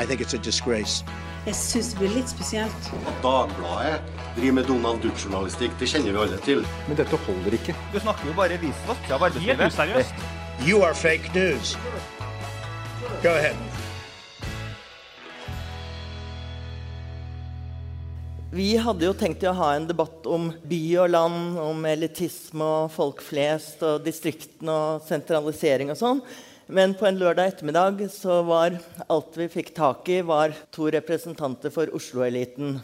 Jeg syns det blir litt spesielt. At Dagbladet driver med Donald Duck-journalistikk, det kjenner vi alle til. Men dette holder ikke. Du snakker jo bare visvask av arbeidslivet. Helt useriøst. You are fake news. Go ahead. Vi hadde jo tenkt å ha en debatt om by og land, om elitisme og folk flest og distriktene og sentralisering og sånn. Men på en lørdag ettermiddag så var alt vi fikk tak i, var to representanter for Oslo-eliten.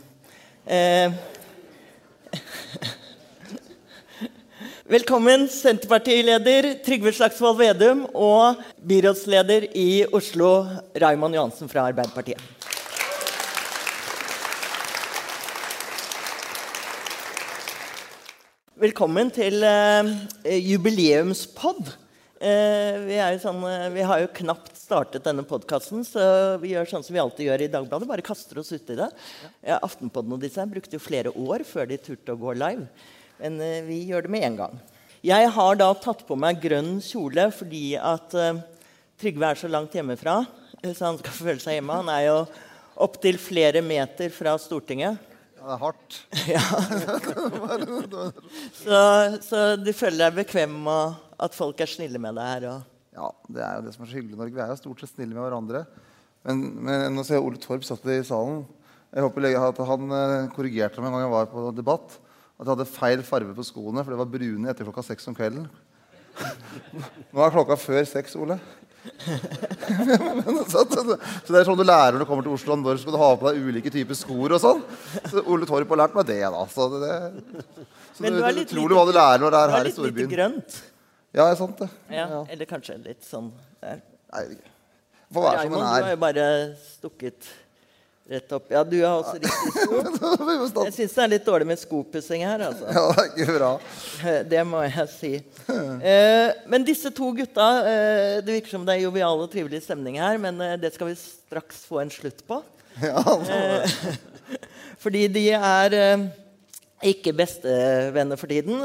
Eh, Velkommen, Senterpartileder Trygve Slagsvold Vedum og byrådsleder i Oslo, Raymond Johansen fra Arbeiderpartiet. Velkommen til eh, jubileumspod. Eh, vi, er sånn, eh, vi har jo knapt startet denne podkasten, så vi gjør sånn som vi alltid gjør i Dagbladet. Bare kaster oss uti det. Ja, Aftenpodden og disse brukte jo flere år før de turte å gå live. Men eh, vi gjør det med en gang. Jeg har da tatt på meg grønn kjole fordi at Trygve er så langt hjemmefra. Så han skal føle seg hjemme. Han er jo opptil flere meter fra Stortinget. Ja, det er hardt. Så, så du føler deg bekvem med at folk er snille med deg her? Og Ja, Det er jo det som er så hyggelig i Norge. Vi er jo stort sett snille med hverandre. Men, men nå ser jeg Ole Torp satt i salen. Jeg håper at han eh, korrigerte meg en gang jeg var på debatt. At jeg hadde feil farge på skoene, for det var brune etter klokka seks om kvelden. Nå er klokka før seks, Ole. Så, det er sånn du lærer når du kommer til Oslo. Når skal du ha på deg ulike typer skor og sånn. Så Ole Torp har lært meg det, da. Så det, så du det litt utrolig hva du lærer når du er her i Storbyen. litt lite storbyen. grønt. Ja, er sant det. Ja, Ja. Eller kanskje litt sånn der. Nei, Får være som den er. du har jo bare stukket rett opp. Ja, du har også riktig sko. Jeg syns det er litt dårlig med skopussing her, altså. Ja, det er ikke bra. Det må jeg si. Eh, men disse to gutta eh, Det virker som det er jovial og trivelig stemning her, men eh, det skal vi straks få en slutt på. Ja. Fordi de er ikke bestevenner for tiden.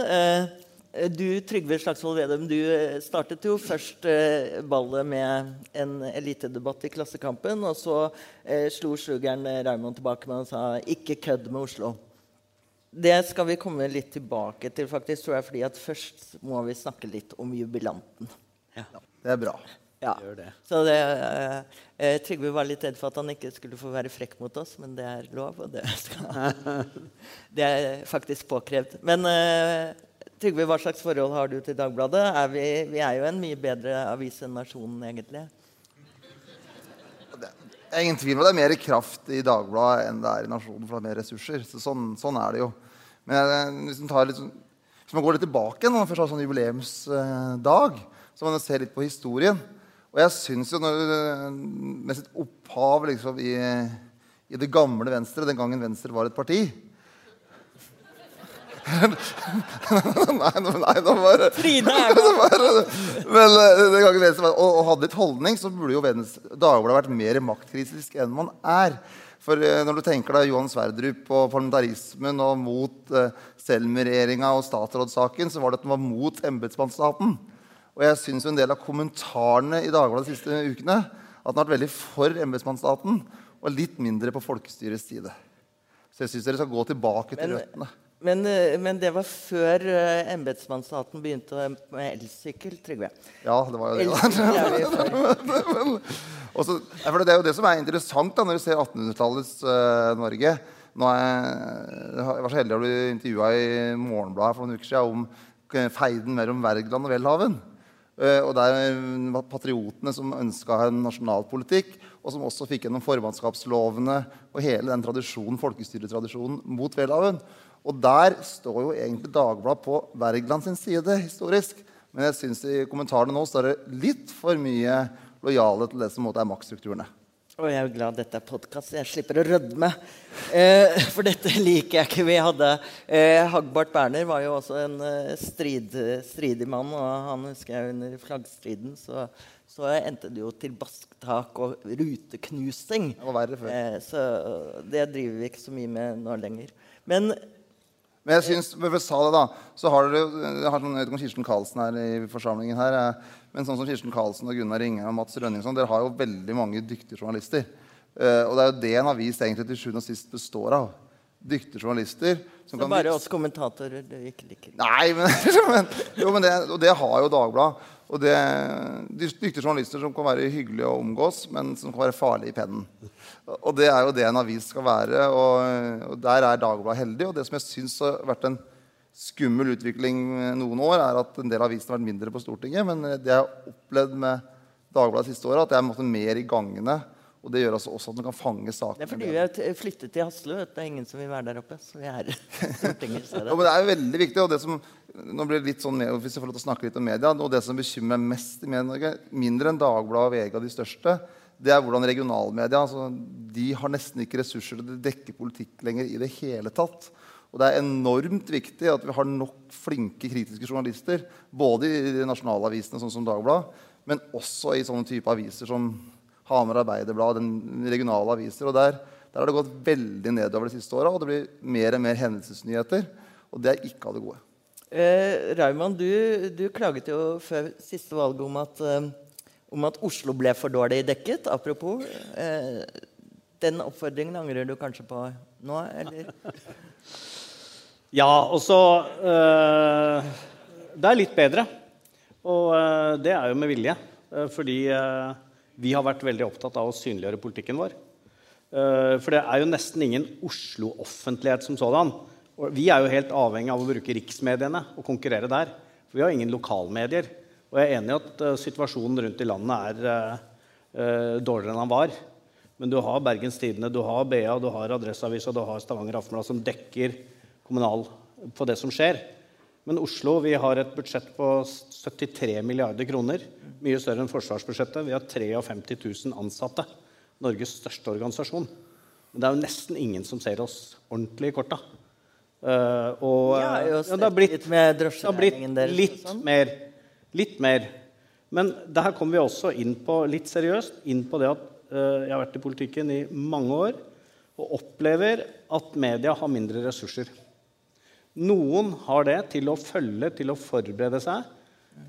Du, Trygve Slagsvold Vedum, du eh, startet jo først eh, ballet med en elitedebatt i Klassekampen, og så eh, slo slugeren eh, Raymond tilbake med og sa 'ikke kødd med Oslo'. Det skal vi komme litt tilbake til, faktisk, tror jeg, fordi at først må vi snakke litt om jubilanten. Det er bra. Ja. Så det, eh, eh, Trygve var litt redd for at han ikke skulle få være frekk mot oss, men det er lov, og det, skal, det er faktisk påkrevd. Men eh, Trygve, hva slags forhold har du til Dagbladet? Er vi, vi er jo en mye bedre avis enn Nasjonen, egentlig. Det er ingen tvil om at det er mer kraft i Dagbladet enn det er i Nasjonen, for det er mer ressurser. Så sånn, sånn er det jo. Men hvis, man litt, sånn- hvis man går litt tilbake når man først har sånn jubileumsdag, så må man se litt på historien. Og jeg syns jo når, med sitt opphav liksom, i, i det gamle Venstre, den gangen Venstre var et parti Nei, nei, nå bare Frida er da Men det kan ikke var, og, og hadde litt holdning, så burde jo Dagbladet vært mer maktkritisk enn man er. For eh, når du tenker deg Johan Sverdrup og parlamentarismen og mot uh, Selmer-regjeringa og statsrådssaken, så var det at den var mot embetsmannsstaten. Og jeg syns en del av kommentarene i Dagbladet de siste ukene at den har vært veldig for embetsmannsstaten og litt mindre på folkestyrets side. Så jeg syns dere skal gå tilbake til Men- røttene. Men, eh, men det var før uh, embetsmannsstaten begynte med elsykkel, Trygve. Ja, det var jo det. det er jo det som er interessant da, når du ser 1800-tallets uh, Norge. Nå er, jeg jeg var så heldig å bli intervjua i Morgenbladet for noen uker siden om eh, feiden mellom Wergeland og Welhaven. Uh, og der var patriotene som ønska en nasjonalpolitikk, og som også fikk gjennom formannskapslovene og hele den tradisjonen, folkestyretradisjonen mot Welhaven. Og der står jo egentlig Dagbladet på Wergeland sin side historisk. Men jeg syns i kommentarene nå står det litt for mye lojale til det som er maktstrukturene. Og jeg er jo glad dette er podkast, jeg slipper å rødme. Eh, for dette liker jeg ikke. Vi hadde eh, Hagbart Berner var jo også en eh, strid, stridig mann. Og han husker jeg under flaggstriden så, så endte det jo til basktak og ruteknusing. Det var verre før. Eh, så det driver vi ikke så mye med nå lenger. Men Men jeg synes, for sa det da, så har dere jeg sånn, Jeg vet ikke om Kirsten Karlsen er i forsamlingen her. eh, Men sånn som Kirsten Karlsen og Gunnar Ringe og Mats Rønning og sånn, dere har jo veldig mange dyktige journalister. Eh, og det er jo det en avis egentlig til sjuende og sist består av. Dyktige journalister. Som Så kan bare oss kommentatorer du ikke liker. Nei, men, men, jo, men det, og det har jo Dagbladet. Og det, dy- dyktige journalister som kan være hyggelige å omgås, men som kan være farlige i pennen. Og det er jo det en avis skal være. Og, og der er Dagbladet heldig. Og det som jeg syns har vært en skummel utvikling noen år, er at en del av har vært mindre på Stortinget. Men det jeg har opplevd med Dagbladet siste året, at jeg er måttet mer i gangene. Og det gjør altså også at man kan fange Det er fordi vi har flyttet til Hasle. Det er ingen som vil være der oppe. Så vi er Stortinget Ja, men det er jo veldig viktig. og det som, nå blir det litt sånn, med- hvis jeg får lov til å snakke litt om media, og det som bekymrer meg mest i Medie-Norge, mindre enn Dagbladet og VG og de største, det er hvordan regionalmedia altså, de har nesten ikke ressurser til å dekke politikk lenger i det hele tatt. Og det er enormt viktig at vi har nok flinke kritiske journalister, både i de nasjonale avisene, sånn som Dagbladet, men også i sånne type aviser som Hamar Arbeiderblad, den regionale aviser. og der, der har det gått veldig nedover de siste åra, og det blir mer og mer hendelsesnyheter. Og det er ikke av det gode. Eh, Raymond, du, du klaget jo før siste valget om at, eh, om at Oslo ble for dårlig dekket. Apropos. Eh, den oppfordringen angrer du kanskje på nå, eller? Ja, og så eh, Det er litt bedre. Og øh, det er jo med vilje. øh, fordi vi har vært veldig opptatt av å synliggjøre politikken vår. Øh, for det er jo nesten ingen Oslo-offentlighet som sådan. Vi er jo helt avhengig av å bruke riksmediene og konkurrere der. For vi har ingen lokalmedier. Og jeg er enig i at øh, situasjonen rundt i landet er øh, dårligere enn den var. Men du har Bergens Tidende, du har BA, du har Adresseavisa, du har Stavanger Aftenblad som dekker kommunal på det som skjer. Men Oslo vi har et budsjett på 73 milliarder kroner. Mye større enn forsvarsbudsjettet. Vi har 53 000 ansatte. Norges største organisasjon. Men det er jo nesten ingen som ser oss ordentlig i korta. Uh, og, ja, det har blitt, det har blitt litt sånn. mer. Litt mer. Men der kommer vi også inn på litt seriøst, inn på det at uh, jeg har vært i politikken i mange år og opplever at media har mindre ressurser. Noen har det til å følge, til å forberede seg,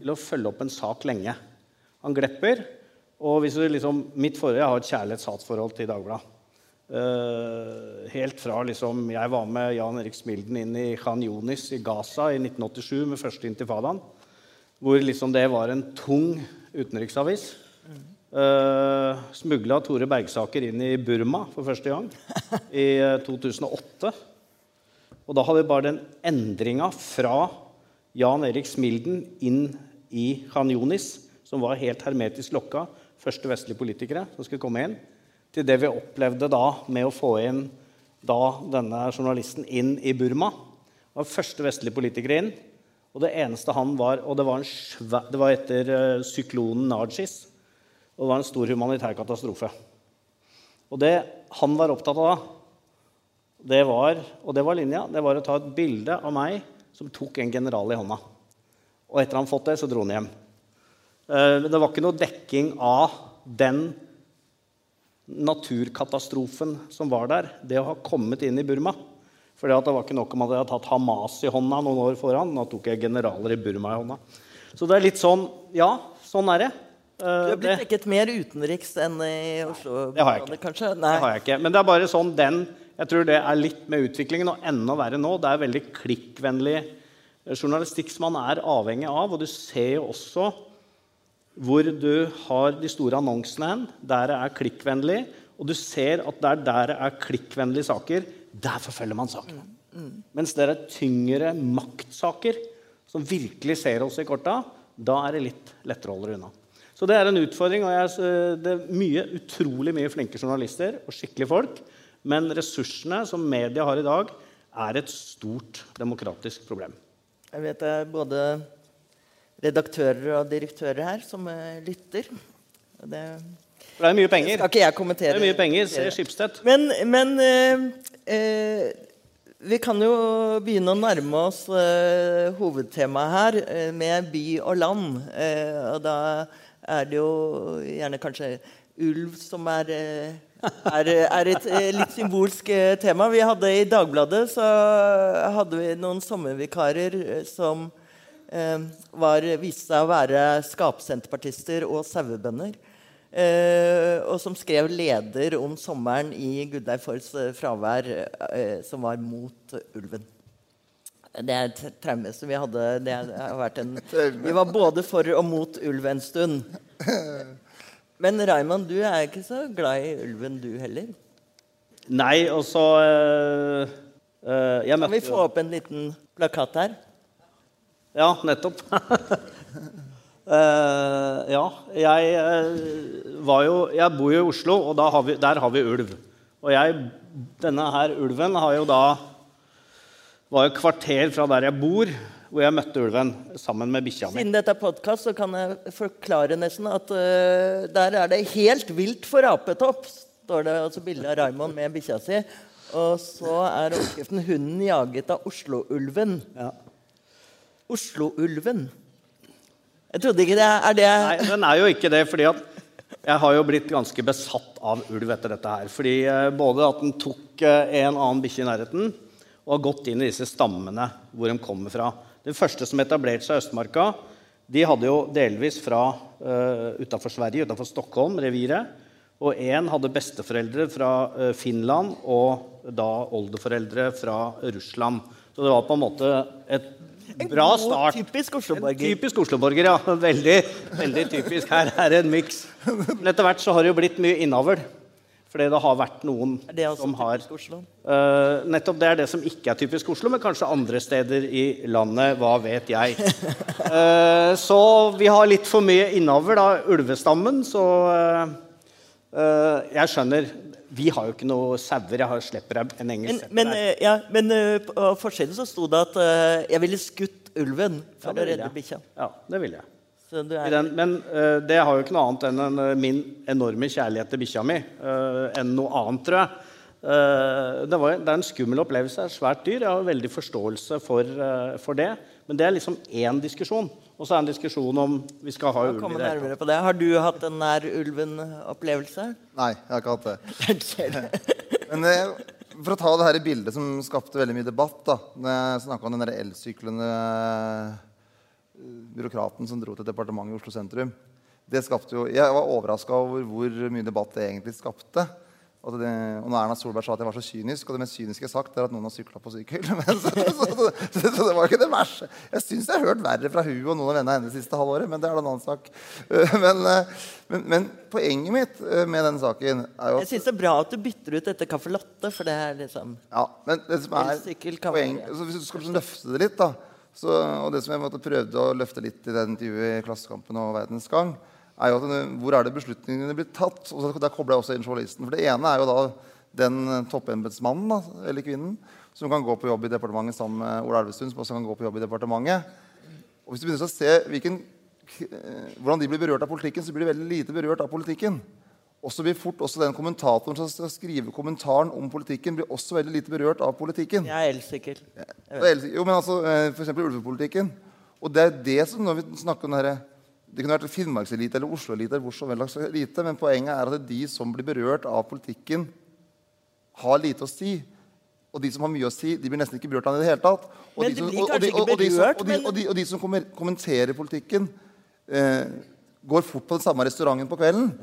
til å følge opp en sak lenge. Han glepper. Og hvis du liksom, mitt forhold, Jeg har et kjærlighets-hatforhold til Dagbladet. Uh, helt fra liksom, jeg var med Jan Erik Smilden inn i Khan Yunis i Gaza i 1987 med første intifadaen. Hvor liksom det var en tung utenriksavis. Uh, Smugla Tore Bergsaker inn i Burma for første gang i eh, 2008. Og da hadde vi bare den endringa fra Jan Erik Smilden inn i Khan Yunis, som var helt hermetisk lokka, første vestlige politikere som skulle komme inn, til det vi opplevde da med å få inn da denne journalisten inn i Burma. Det var første vestlige politikere inn. Og det eneste han var Og det var, svær, det var etter eh, syklonen Nargis. Og det var en stor humanitær katastrofe. Og det han var opptatt av da, det var, og det var linja, det var å ta et bilde av meg som tok en general i hånda. Og etter han fått det, så dro han hjem. Eh, Men det var ikke noe dekking av den naturkatastrofen som var der. Det å ha kommet inn i Burma. For det var ikke nok om at jeg hadde tatt Hamas i hånda noen år foran. Nå tok jeg generaler i Burma i hånda. Så det er litt sånn Ja, sånn er det. Eh, Du har blitt det- dekket mer utenriks enn i Oslo? Det har jeg ikke. Kanskje? Nei. Det har jeg ikke. Men det er bare sånn den Jeg tror det er litt med utviklingen, og enda verre nå. Det er veldig klikkvennlig journalistikk som man er avhengig av. Og du ser jo også hvor du har de store annonsene hen. Der det er klikkvennlig. Og du ser at der, der det er klikkvennlige saker, der forfølger man sakene. Mens det er tyngre maktsaker som virkelig ser oss i korta, da er det litt lettere å holde unna. Så det er en utfordring. og jeg, Det er mye, utrolig mye flinke journalister og skikkelige folk. Men ressursene som media har i dag, er et stort demokratisk problem. Jeg vet det både redaktører og direktører her som eh, lytter. Det For det er mye skal ikke jeg kommentere. Det er mye penger, Skipstedt. Men, men eh, eh, vi kan jo begynne å nærme oss eh, hovedtemaet her eh, med by og land. Eh, og da er det jo gjerne kanskje ulv som er, er, er et litt symbolsk tema. Vi hadde I Dagbladet så hadde vi noen sommervikarer som var, viste seg å være skapsenterpartister og sauebønder. eh, og som skrev leder om sommeren i Gudleif Fords eh, fravær, eh, som var mot ulven. Det er et traume som vi hadde. Det har vært en, vi var både for og mot ulv en stund. Men Raymond, du er ikke så glad i ulven, du heller? Nei, og så øh, øh, Kan vi få opp en liten plakat her? Ja, nettopp. uh, ja, jeg eh, var jo Jeg bor jo i Oslo, og har vi, der har vi ulv. Og jeg, denne her ulven har jo da var jo kvarter fra der jeg bor, hvor jeg møtte ulven sammen med bikkja mi. Siden dette er podkast, så kan jeg forklare nesten at uh, der er det 'helt vilt for apetopp'. står det altså bilde av Raymond med bikkja si. Og så er oppskriften 'Hunden jaget av Oslo-ulven'. Ja. Oslo-ulven. Jeg trodde ikke det er det Nei, den er jo ikke det, fordi at jeg har jo blitt ganske besatt av ulv etter dette her. Fordi eh, både at den tok eh, en annen bikkje i nærheten, og har gått inn i disse stammene hvor de kommer fra. Den første som etablerte seg i Østmarka, de hadde jo delvis fra uh, utafor Sverige, utafor Stockholm, reviret. Og én hadde besteforeldre fra eh, Finland og da oldeforeldre fra Russland. Så det var på en måte et bra god, start. typisk En Oslo-borger. Typisk Oslo-borger, ja. Veldig, veldig typisk. Her er det en miks. Men etter hvert så har det jo blitt mye innavl. Fordi det har vært noen som har? Eh, nettopp det er det som ikke er typisk Oslo, men kanskje andre steder i landet. Hva vet jeg. Uh, så vi har litt for mye innavl av ulvestammen, så uh, jeg skjønner Vi har jo ikke noe sauer. Jeg har slipper en engelsk setter men, øh, ja, men øh, på forsiden så sto det at øh, jeg ville skutt ulven for ja, å redde bikkja. Ja, det ville jeg. Så du den, men uh, det har jo ikke noe annet enn en, eh, min enorme kjærlighet til bikkja mi. Uh, enn noe annet, tror jeg. Eh, det, var, det er en skummel opplevelse. Det er svært dyr. Jeg har veldig forståelse for, eh, for det. Men det er liksom én diskusjon. Og så er det en diskusjon om vi skal ha ulv i det hele tatt. Har du hatt en nær ulven-opplevelse? Nei, jeg har ikke hatt det. Men for å ta det her bildet som skapte veldig mye debatt da, når jeg snakka om den elsyklende eh, byråkraten som dro til departementet i Oslo sentrum det skapte jo, Jeg var overraska over hvor mye debatt det egentlig skapte. Og, det, og når Erna Solberg sa at jeg var så kynisk, og det mest kyniske jeg har sagt, er at noen har sykla på sykehjul. Men, så, så, så, så, det var ikke det verste. Jeg syns jeg har hørt verre fra hun og noen av vennene hennes det siste halvåret, men det er en annen sak. Men, men, men poenget mitt eh, med den saken er jo Jeg at syns det er bra at du bytter ut dette caffè latte, for det er liksom Ja, men det som er poeng, så Hvis du skal løfte det litt, da så, Og det som jeg måtte prøvde å løfte litt i det intervjuet i Klassekampen og Verdens Gang, er jo at hvor er det beslutningene blir tatt? Og der kobler jeg også inn journalisten. For det ene er jo da den eh, toppembetsmannen eller kvinnen som kan gå på jobb i departementet sammen med Ola Elvestuen, som også kan gå på jobb i departementet. Og hvis du begynner å se hvilken, eh, hvordan de blir berørt av politikken, så blir de veldig lite berørt av politikken. Og så blir fort også den kommentatoren som skal skrive kommentaren om politikken, blir også veldig lite berørt av politikken. Jeg er elsikker. Jo, men altså, F.eks. for eksempel ulvepolitikken. Og det er det som når vi snakker om det her, Det kunne vært Finnmarkselite eller Oslo-elite, eller hvor som helst elite, men poenget er at de som blir berørt av politikken, har lite å si. Og de som har mye å si, de blir nesten ikke berørt av det i det hele tatt. Og de som- og- de- og- de og de- som kommenterer politikken, eh, går fort på den samme restauranten på kvelden.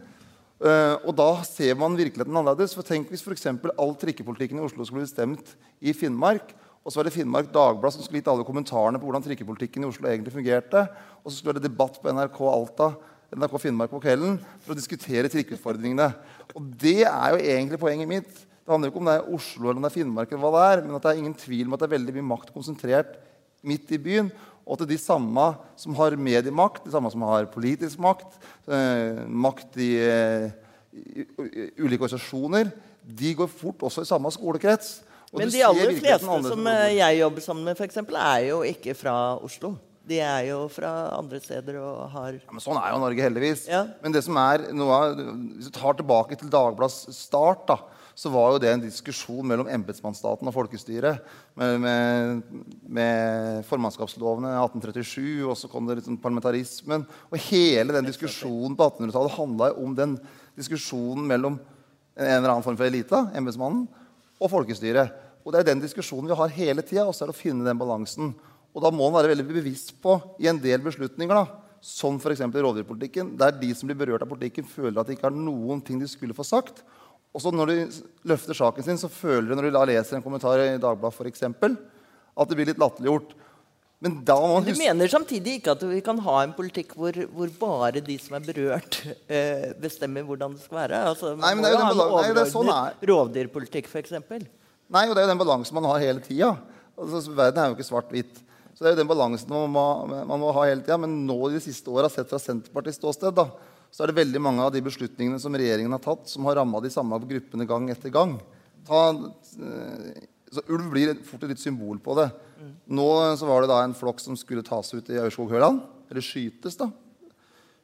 Eh, og da ser man virkeligheten annerledes. For tenk hvis f.eks. all trikkepolitikken i Oslo skulle bli bestemt i Finnmark. Og så var det Finnmark Dagblad som skulle gitt alle kommentarene på hvordan trikkepolitikken i Oslo egentlig fungerte. Og så skulle det være debatt på NRK Alta, NRK Finnmark på kvelden for å diskutere trikkeutfordringene. Og det er jo egentlig poenget mitt. Det handler jo ikke om det er Oslo eller om det er Finnmark, eller hva det er, men at det er ingen tvil om at det er veldig mye makt konsentrert midt i byen. Og er de samme som har mediemakt, de samme som har politisk makt, eh, makt i, eh, i ulike organisasjoner, de går fort også i samme skolekrets. Og Men de aller fleste som eh, jeg jobber sammen med, for eksempel, er jo ikke fra Oslo. De er jo fra andre steder og har Ja, men sånn er jo Norge, heldigvis. Ja. Men det som er noe av, hvis du tar tilbake til Dagbladets start, da, så var jo det en diskusjon mellom embetsmannsstaten og folkestyret. Med, med, med formannskapslovene 1837, og så kom det sånn parlamentarismen. Og hele den diskusjonen på 1800-tallet handla om den diskusjonen mellom en eller annen form for elite, embetsmannen, og folkestyre. Og det er den diskusjonen vi har hele tida, og så er det å finne den balansen. Og da må man være veldig bevisst på i en del beslutninger da, som f.eks. i rovdyrpolitikken, der de som blir berørt av politikken, føler at de ikke har noen ting de skulle få sagt. Og så når de løfter saken sin, så føler de når de leser en kommentar i Dagbladet eksempel, at det blir litt latterliggjort. Men Du mener samtidig ikke at vi kan ha en politikk hvor, hvor bare de som er berørt, eh, bestemmer hvordan det skal være? Altså, Nei, men det er jo den balansen. nei, sånn rovdyrpolitikk, f.eks. Nei, og det er jo den balansen man har hele tida. Altså, verden er jo ikke svart-hvitt. Så det er jo den balansen man må, man må ha hele tida. Men nå i de siste åra, sett fra Senterpartiets ståsted, da, så er det veldig mange av de beslutningene som regjeringen har tatt, som har ramma de samme gruppene gang etter gang. Ta, eh, så ulv blir fort et litt symbol på det. Nå så var det da en flokk som skulle tas ut i Aurskog-Høland. Eller skytes, da.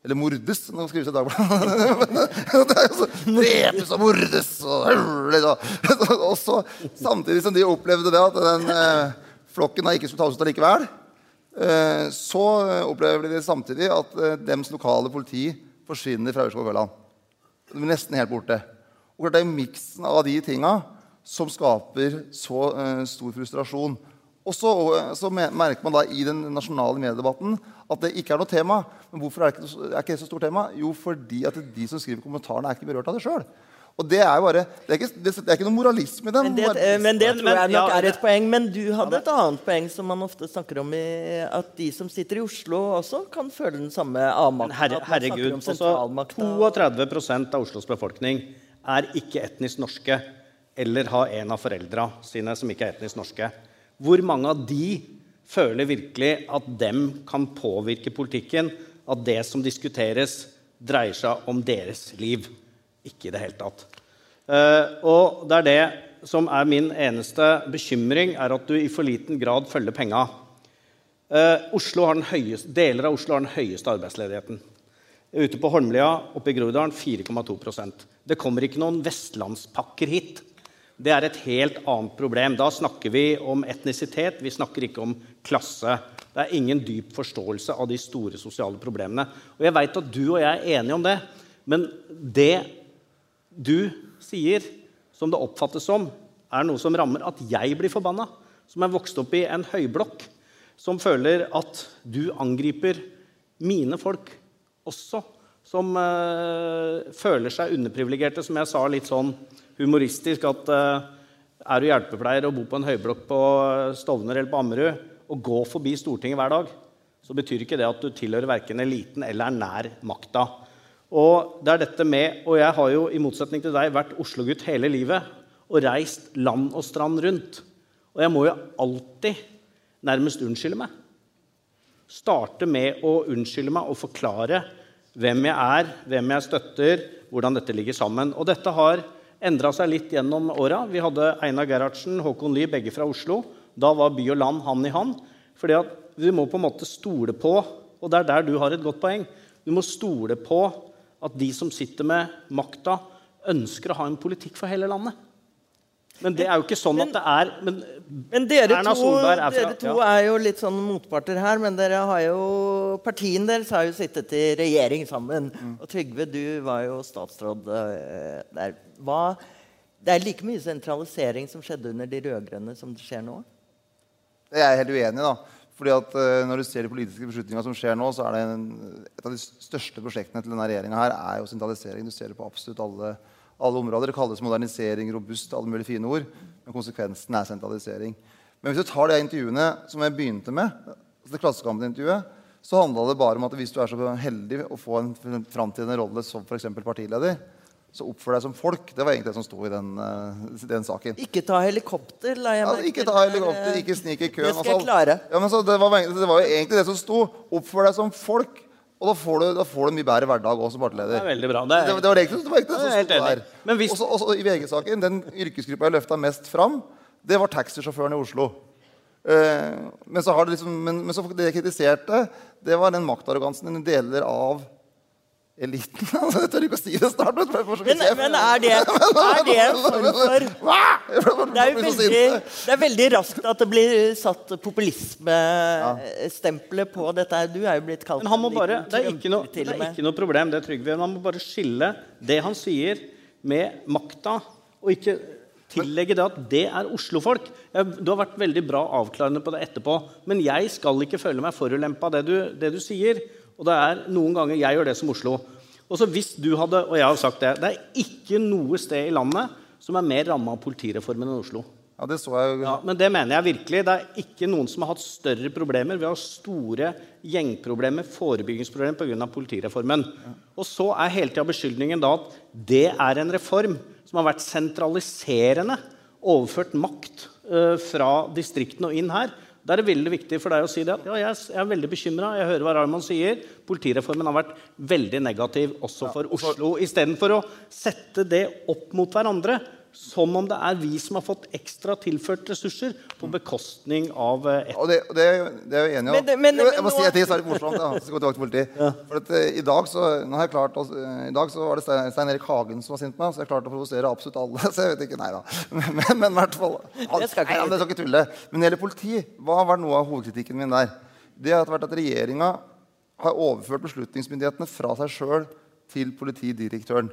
Eller mordes, skrives det i Dagbladet. Det Drepes og mordes og så, samtidig som de opplevde det, at den eh, flokken da ikke skulle tas ut allikevel, eh, så opplever de samtidig at eh, dems lokale politi forsvinner fra Aurskog-Høland. De blir nesten helt borte. Og klart Det er miksen av de tinga som skaper så eh, stor frustrasjon. Og så, eh, så merker man da i den nasjonale mediedebatten at det ikke er noe tema. Men hvorfor er det ikke, så- er ikke det så stort tema? Jo, fordi at de som skriver kommentarene, er ikke berørt av det sjøl. Og det er jo bare Det er ikke, det er ikke noe moralisme i det. Men det, eh, men det tror jeg nok ja, er et poeng. Men du hadde et annet poeng som man ofte snakker om, i, at de som sitter i Oslo også kan føle den samme avmakten. Herre, herregud, om altså, 32% av Oslos befolkning er ikke etnisk norske eller ha en av foreldra sine som ikke er etnisk norske. Hvor mange av de føler virkelig at dem kan påvirke politikken? At det som diskuteres, dreier seg om deres liv? Ikke i det hele tatt. Eh, og det er det som er min eneste bekymring, er at du i for liten grad følger penga. Eh, høyeste, deler av Oslo har den høyeste arbeidsledigheten. Ute på Holmlia oppe i Groruddalen 4,2% Det kommer ikke noen vestlandspakker hit. Det er et helt annet problem. Da snakker vi om etnisitet, vi snakker ikke om klasse. Det er ingen dyp forståelse av de store sosiale problemene. Og jeg veit at du og jeg er enige om det, men det du sier, som det oppfattes som, er noe som rammer at jeg blir forbanna. Som er vokst opp i en høyblokk. Som føler at du angriper mine folk også. Som øh, føler seg underprivilegerte, som jeg sa litt sånn humoristisk. At eh, er du hjelpepleier og bor på en høyblokk på Stovner eller på Ammerud og går forbi Stortinget hver dag, så betyr ikke det at du tilhører verken eliten eller er nær makta. Og det er dette med, og jeg har jo i motsetning til deg vært Oslo-gutt hele livet og reist land og strand rundt. Og jeg må jo alltid nærmest unnskylde meg. Starte med å unnskylde meg og forklare hvem jeg er, hvem jeg støtter, hvordan dette ligger sammen. Og dette har endra seg litt gjennom åra. Vi hadde Einar Gerhardsen, Håkon Lie, begge fra Oslo. Da var by og land hand i hand. Fordi at vi må på en måte stole på, og det er der du har et godt poeng, du må stole på at de som sitter med makta, ønsker å ha en politikk for hele landet. Men det er jo ikke sånn at det er men, Men dere Erna to, er fra- dere to ja. er jo litt sånn motparter her, men dere har jo partiene deres har jo sittet i regjering sammen. Mm. Og Trygve, du var jo statsråd eh, der. Hva, det er like mye sentralisering som skjedde under de rød-grønne, som det skjer nå? Det er jeg helt uenig i. da. Fordi at eh, Når du ser de politiske beslutningene som skjer nå, så er det en, et av de største prosjektene til denne regjeringa her er jo sentralisering. Du ser det på absolutt alle, alle områder. Det kalles modernisering, robust, alle mulige fine ord. Men konsekvensen er sentralisering. Men hvis du tar de intervjuene som jeg begynte med, altså det Klassekampen-intervjuet, så handla det bare om at hvis du er så heldig å få en framtidende rolle som f.eks. partileder, så oppfør deg som folk. Det var egentlig det som sto i den, eh, den saken. Ikke ta helikopter, la jeg Ja, ikke ta helikopter, ikke snik i køen. Det skal jeg altså. klare. Ja, men så det, var, det var egentlig det som sto. Oppfør deg som folk, og da får du, da får du en mye bedre hverdag også som Det partileder. er veldig bra. Det Det, er, det var egentlig, det var egentlig det hvis- Også, også i VG-saken, Den yrkesgruppa jeg løfta mest fram, det var taxisjåførene i Oslo. Eh, men så har det liksom, men, men så det jeg kritiserte, det var den maktarrogansen i deler av eliten. Altså, jeg tør ikke å si det snart. Men, Men, men er det, er det en form for det er, jo veldig, det er veldig raskt at det blir satt populismestempelet på dette. Du er jo blitt kalt Men han må bare, det er ikke noe, det er ikke noe problem, det Trygve. Men han må bare skille det han sier, med makta, og ikke tillegge det at det er Oslo-folk. Du har vært veldig bra avklarende på det etterpå. Men jeg skal ikke føle meg forulempa av det, det du sier. Og det er noen ganger jeg gjør det som Oslo. Og så hvis du hadde, og jeg har sagt Det det er ikke noe sted i landet som er mer ramma av politireformen enn Oslo. Ja, det så jeg jo. Ja, men det mener jeg virkelig. Det er ikke noen som har hatt større problemer. Vi har store gjengproblemer, forebyggingsproblemer pga. politireformen. Og så er hele tida beskyldningen da at det er en reform som har vært sentraliserende. Overført makt uh, fra distriktene og inn her. Da er det veldig viktig for deg å si det at ja, jeg, er- veldig bekymra. Jeg hører hva Raymond sier. Politireformen har vært veldig negativ også for Oslo. Istedenfor å sette det opp mot hverandre som om det er vi som har fått ekstra tilført ressurser på bekostning av eh, et Og det, det, det er jo enig om. Men men- men jeg må nå- si en ting som er litt morsomt. Ja. Så tilbake til ja. For at, eh, i, dag så, nå har jeg klart, eh, I dag så var det Stein, Stein Erik Hagen som var sint på meg, så jeg klarte å provosere absolutt alle. Så jeg vet ikke, nei da. Men, men, men i hvert fall Det skal ikke Nei, jeg skal ikke tulle. Men når det gjelder politi, hva har vært noe av hovedkritikken min der? Det har vært at regjeringa har overført beslutningsmyndighetene fra seg sjøl til politidirektøren.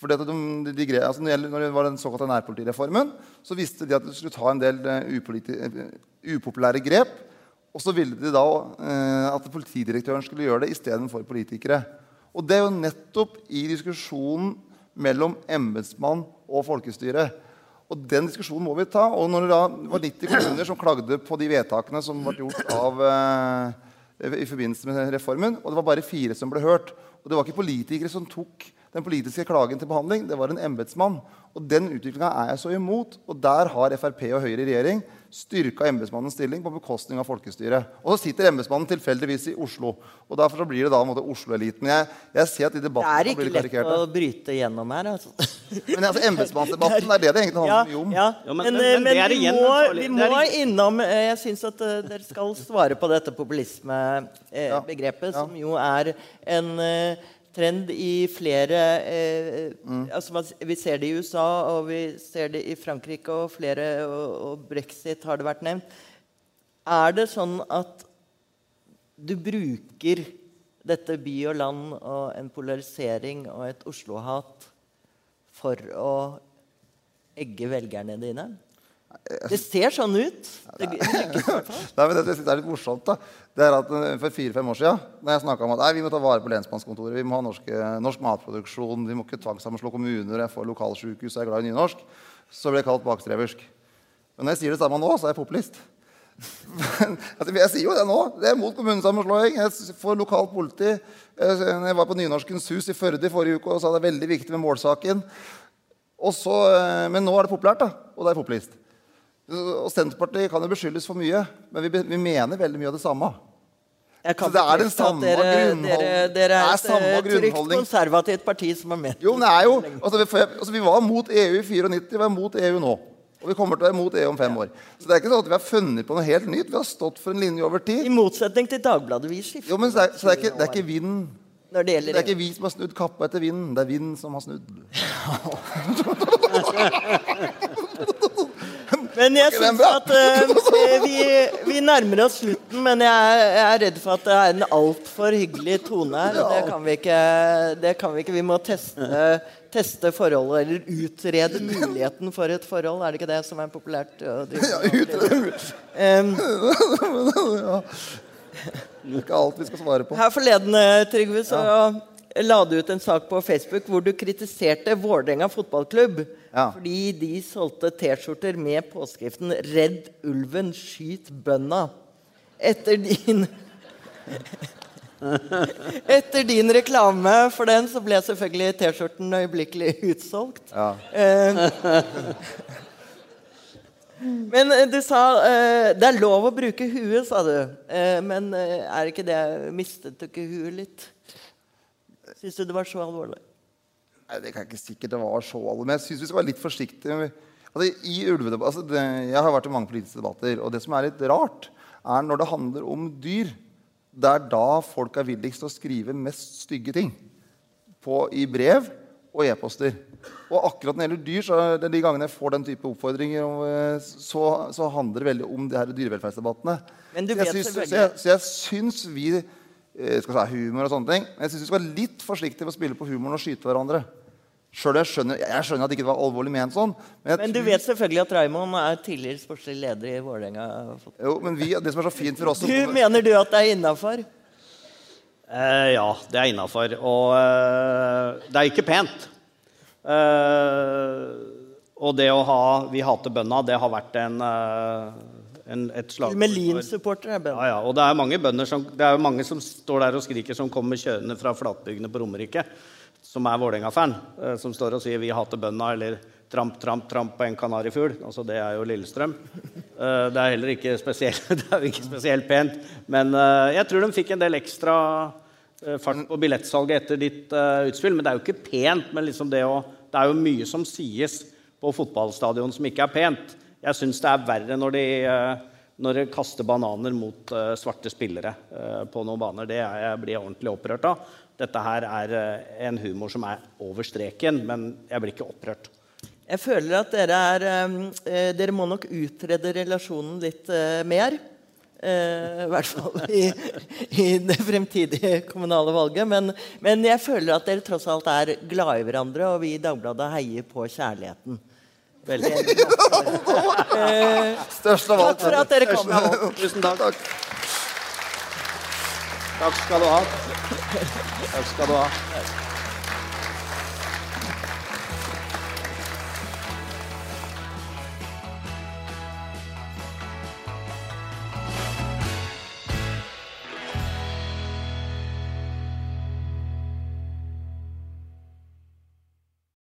For at de, de, gre- altså når, det var den såkalte nærpolitireformen, så visste de at de skulle ta en del eh, eh, upopulære grep. Og så ville de da eh, at politidirektøren skulle gjøre det istedenfor politikere. Og det er jo nettopp i diskusjonen mellom embetsmann og folkestyre. Og den diskusjonen må vi ta. Og når det da var 90 kommuner som klagde på de vedtakene som ble gjort av, eh, i forbindelse med reformen, og det var bare fire som ble hørt. Og det var ikke politikere som tok den politiske klagen til behandling, det var en embetsmann. Og den utviklinga er jeg så imot. Og der har Frp og Høyre i regjering styrka embetsmannens stilling på bekostning av folkestyret. Og så sitter embetsmannen tilfeldigvis i Oslo. Og derfor så blir det da en måte Oslo-eliten. Jeg, jeg ser at de Det er ikke lett karikerte. å bryte gjennom her. Altså. Men altså, embetsmannsdebatten er det det egentlig handler ja, om. ja. Ja, men- men, men- eh, men det er vi igjen må, vi det er må innom eh, Jeg syns at uh, dere skal svare på dette populismebegrepet, som jo er en eh, trend i flere eh, altså Vi ser det i USA, og vi ser det i Frankrike, og flere og, og brexit har det vært nevnt. Er det sånn at du bruker dette by og land og en polarisering og et Oslo-hat for å egge velgerne dine? Det ser sånn ut. Det, det. Nei, men det jeg er litt morsomt, da, det er at eh, For fire-fem år siden da jeg snakka om at vi må ta vare på lensmannskontoret, vi må ha norske, norsk matproduksjon, vi må ikke tvangssammenslå kommuner, jeg får lokalsykehus, jeg er glad i nynorsk, så blir jeg kalt bakstreversk. Men når jeg sier det samme nå, så er jeg populist. Men, altså, jeg sier jo det nå. Det er mot kommunesammenslåing. Jeg får lokalt politi. Jeg, var på Nynorskens hus i Førde i forrige uke og sa det er veldig viktig med målsaken. Og så, eh, men nå er det populært, da. Og det er populist. Og Senterpartiet kan jo beskyldes for mye, men vi, vi mener veldig mye av det samme. Så det er den samme dere, grunnhold- dere, dere Det er et eh, trygt konservativt parti som har ment Jo, men det er jo altså, vi, altså, Vi var mot EU i 94, vi er mot EU nå. Og vi kommer til å være mot EU om fem år. Så det er ikke sånn at vi har funnet på noe helt nytt. Vi har stått for en linje over tid. I motsetning til Dagbladet. Vi skifter Jo, men så er, så det, er ikke, det er ikke vinden det Det er ikke vi som har snudd kappa etter vinden, det er vinden som har snudd. Men jeg syns at uh, vi, vi nærmer oss slutten, men jeg jeg er redd for at det er en altfor hyggelig tone her. Og det kan vi ikke. Det kan vi, ikke. vi må teste, teste forholdet, eller utrede muligheten for et forhold. Er det ikke det som er populært? å drive med? Em, Det er ikke alt vi skal svare på. Her forleden, eh, Trygve, så la du ut en sak på Facebook hvor du kritiserte Vålerenga fotballklubb Ja. fordi de solgte T-skjorter med påskriften 'Redd ulven, skyt bønda'. Etter din Etter din reklame for den, så ble selvfølgelig T-skjorten øyeblikkelig utsolgt. Ja. Eh, men eh, du sa eh, det er lov å bruke huet, sa du. Men er ikke det Mistet du ikke huet litt? Syns du det var så alvorlig? Nei, Det kan jeg ikke sikkert det var så alvorlig, men jeg syns vi skal være litt forsiktige. Altså, i ulvedebatt, altså, det, jeg har vært i mange politiske debatter, og det som er litt rart, er når det handler om dyr. Det er da folk er villigst til å skrive mest stygge ting. På, I brev og e-poster. Og akkurat når det gjelder dyr, så de gangene jeg får den type oppfordringer, eh, så, så handler det veldig om de her dyrevelferdsdebattene. Men du Så jeg vet syns- så jeg, så jeg syns vi skal si humor og sånne ting. Men jeg syns vi skal være litt forsiktige med å spille på humoren og skyte hverandre. Selv jeg skjønner, jeg skjønner at det ikke var alvorlig ment sånn. Men, jeg Men du vet selvfølgelig at Raymond er tidligere sportslig leder i Vålerenga. Jo, men vi, det som er så fint for oss Du, mener du at det er innafor? Eh, ja, det er innafor. Og eh, det er ikke pent. Eh, og det å ha 'Vi hater bønda', det har vært en, eh, en et slagord. Med Melin-supporter er bønder. ja, og det er mange bønder som, det er mange som står der og skriker, som kommer kjørende fra flatbygdene på Romerike, som er Vålerenga-fan, eh, som står og sier 'Vi hater bønda', eller 'Tramp, tramp, tramp på en kanarifugl'. Altså, det er jo Lillestrøm. Eh, det er heller ikke spesielt, det er jo ikke spesielt pent. Men eh, jeg tror de fikk en del ekstra fart på billettsalget etter ditt utspill. Men det er jo ikke pent. Men liksom det, å, det er jo mye som sies på fotballstadion som ikke er pent. Jeg syns det er verre når de, eh, når de kaster bananer mot eh, svarte spillere eh, på noen baner. Det jeg blir jeg ordentlig opprørt av. Dette her er en humor som er over streken, men jeg blir ikke opprørt. Jeg føler at dere er Dere må nok utrede relasjonen litt mer. I hvert fall i, i det fremtidige kommunale valget. Men, men jeg føler at dere tross alt er glade i hverandre, og vi i Dagbladet heier på kjærligheten. Veldig eh, Størst av alt. Takk for at dere kom. Tusen takk. Takk skal du ha. Takk skal du ha.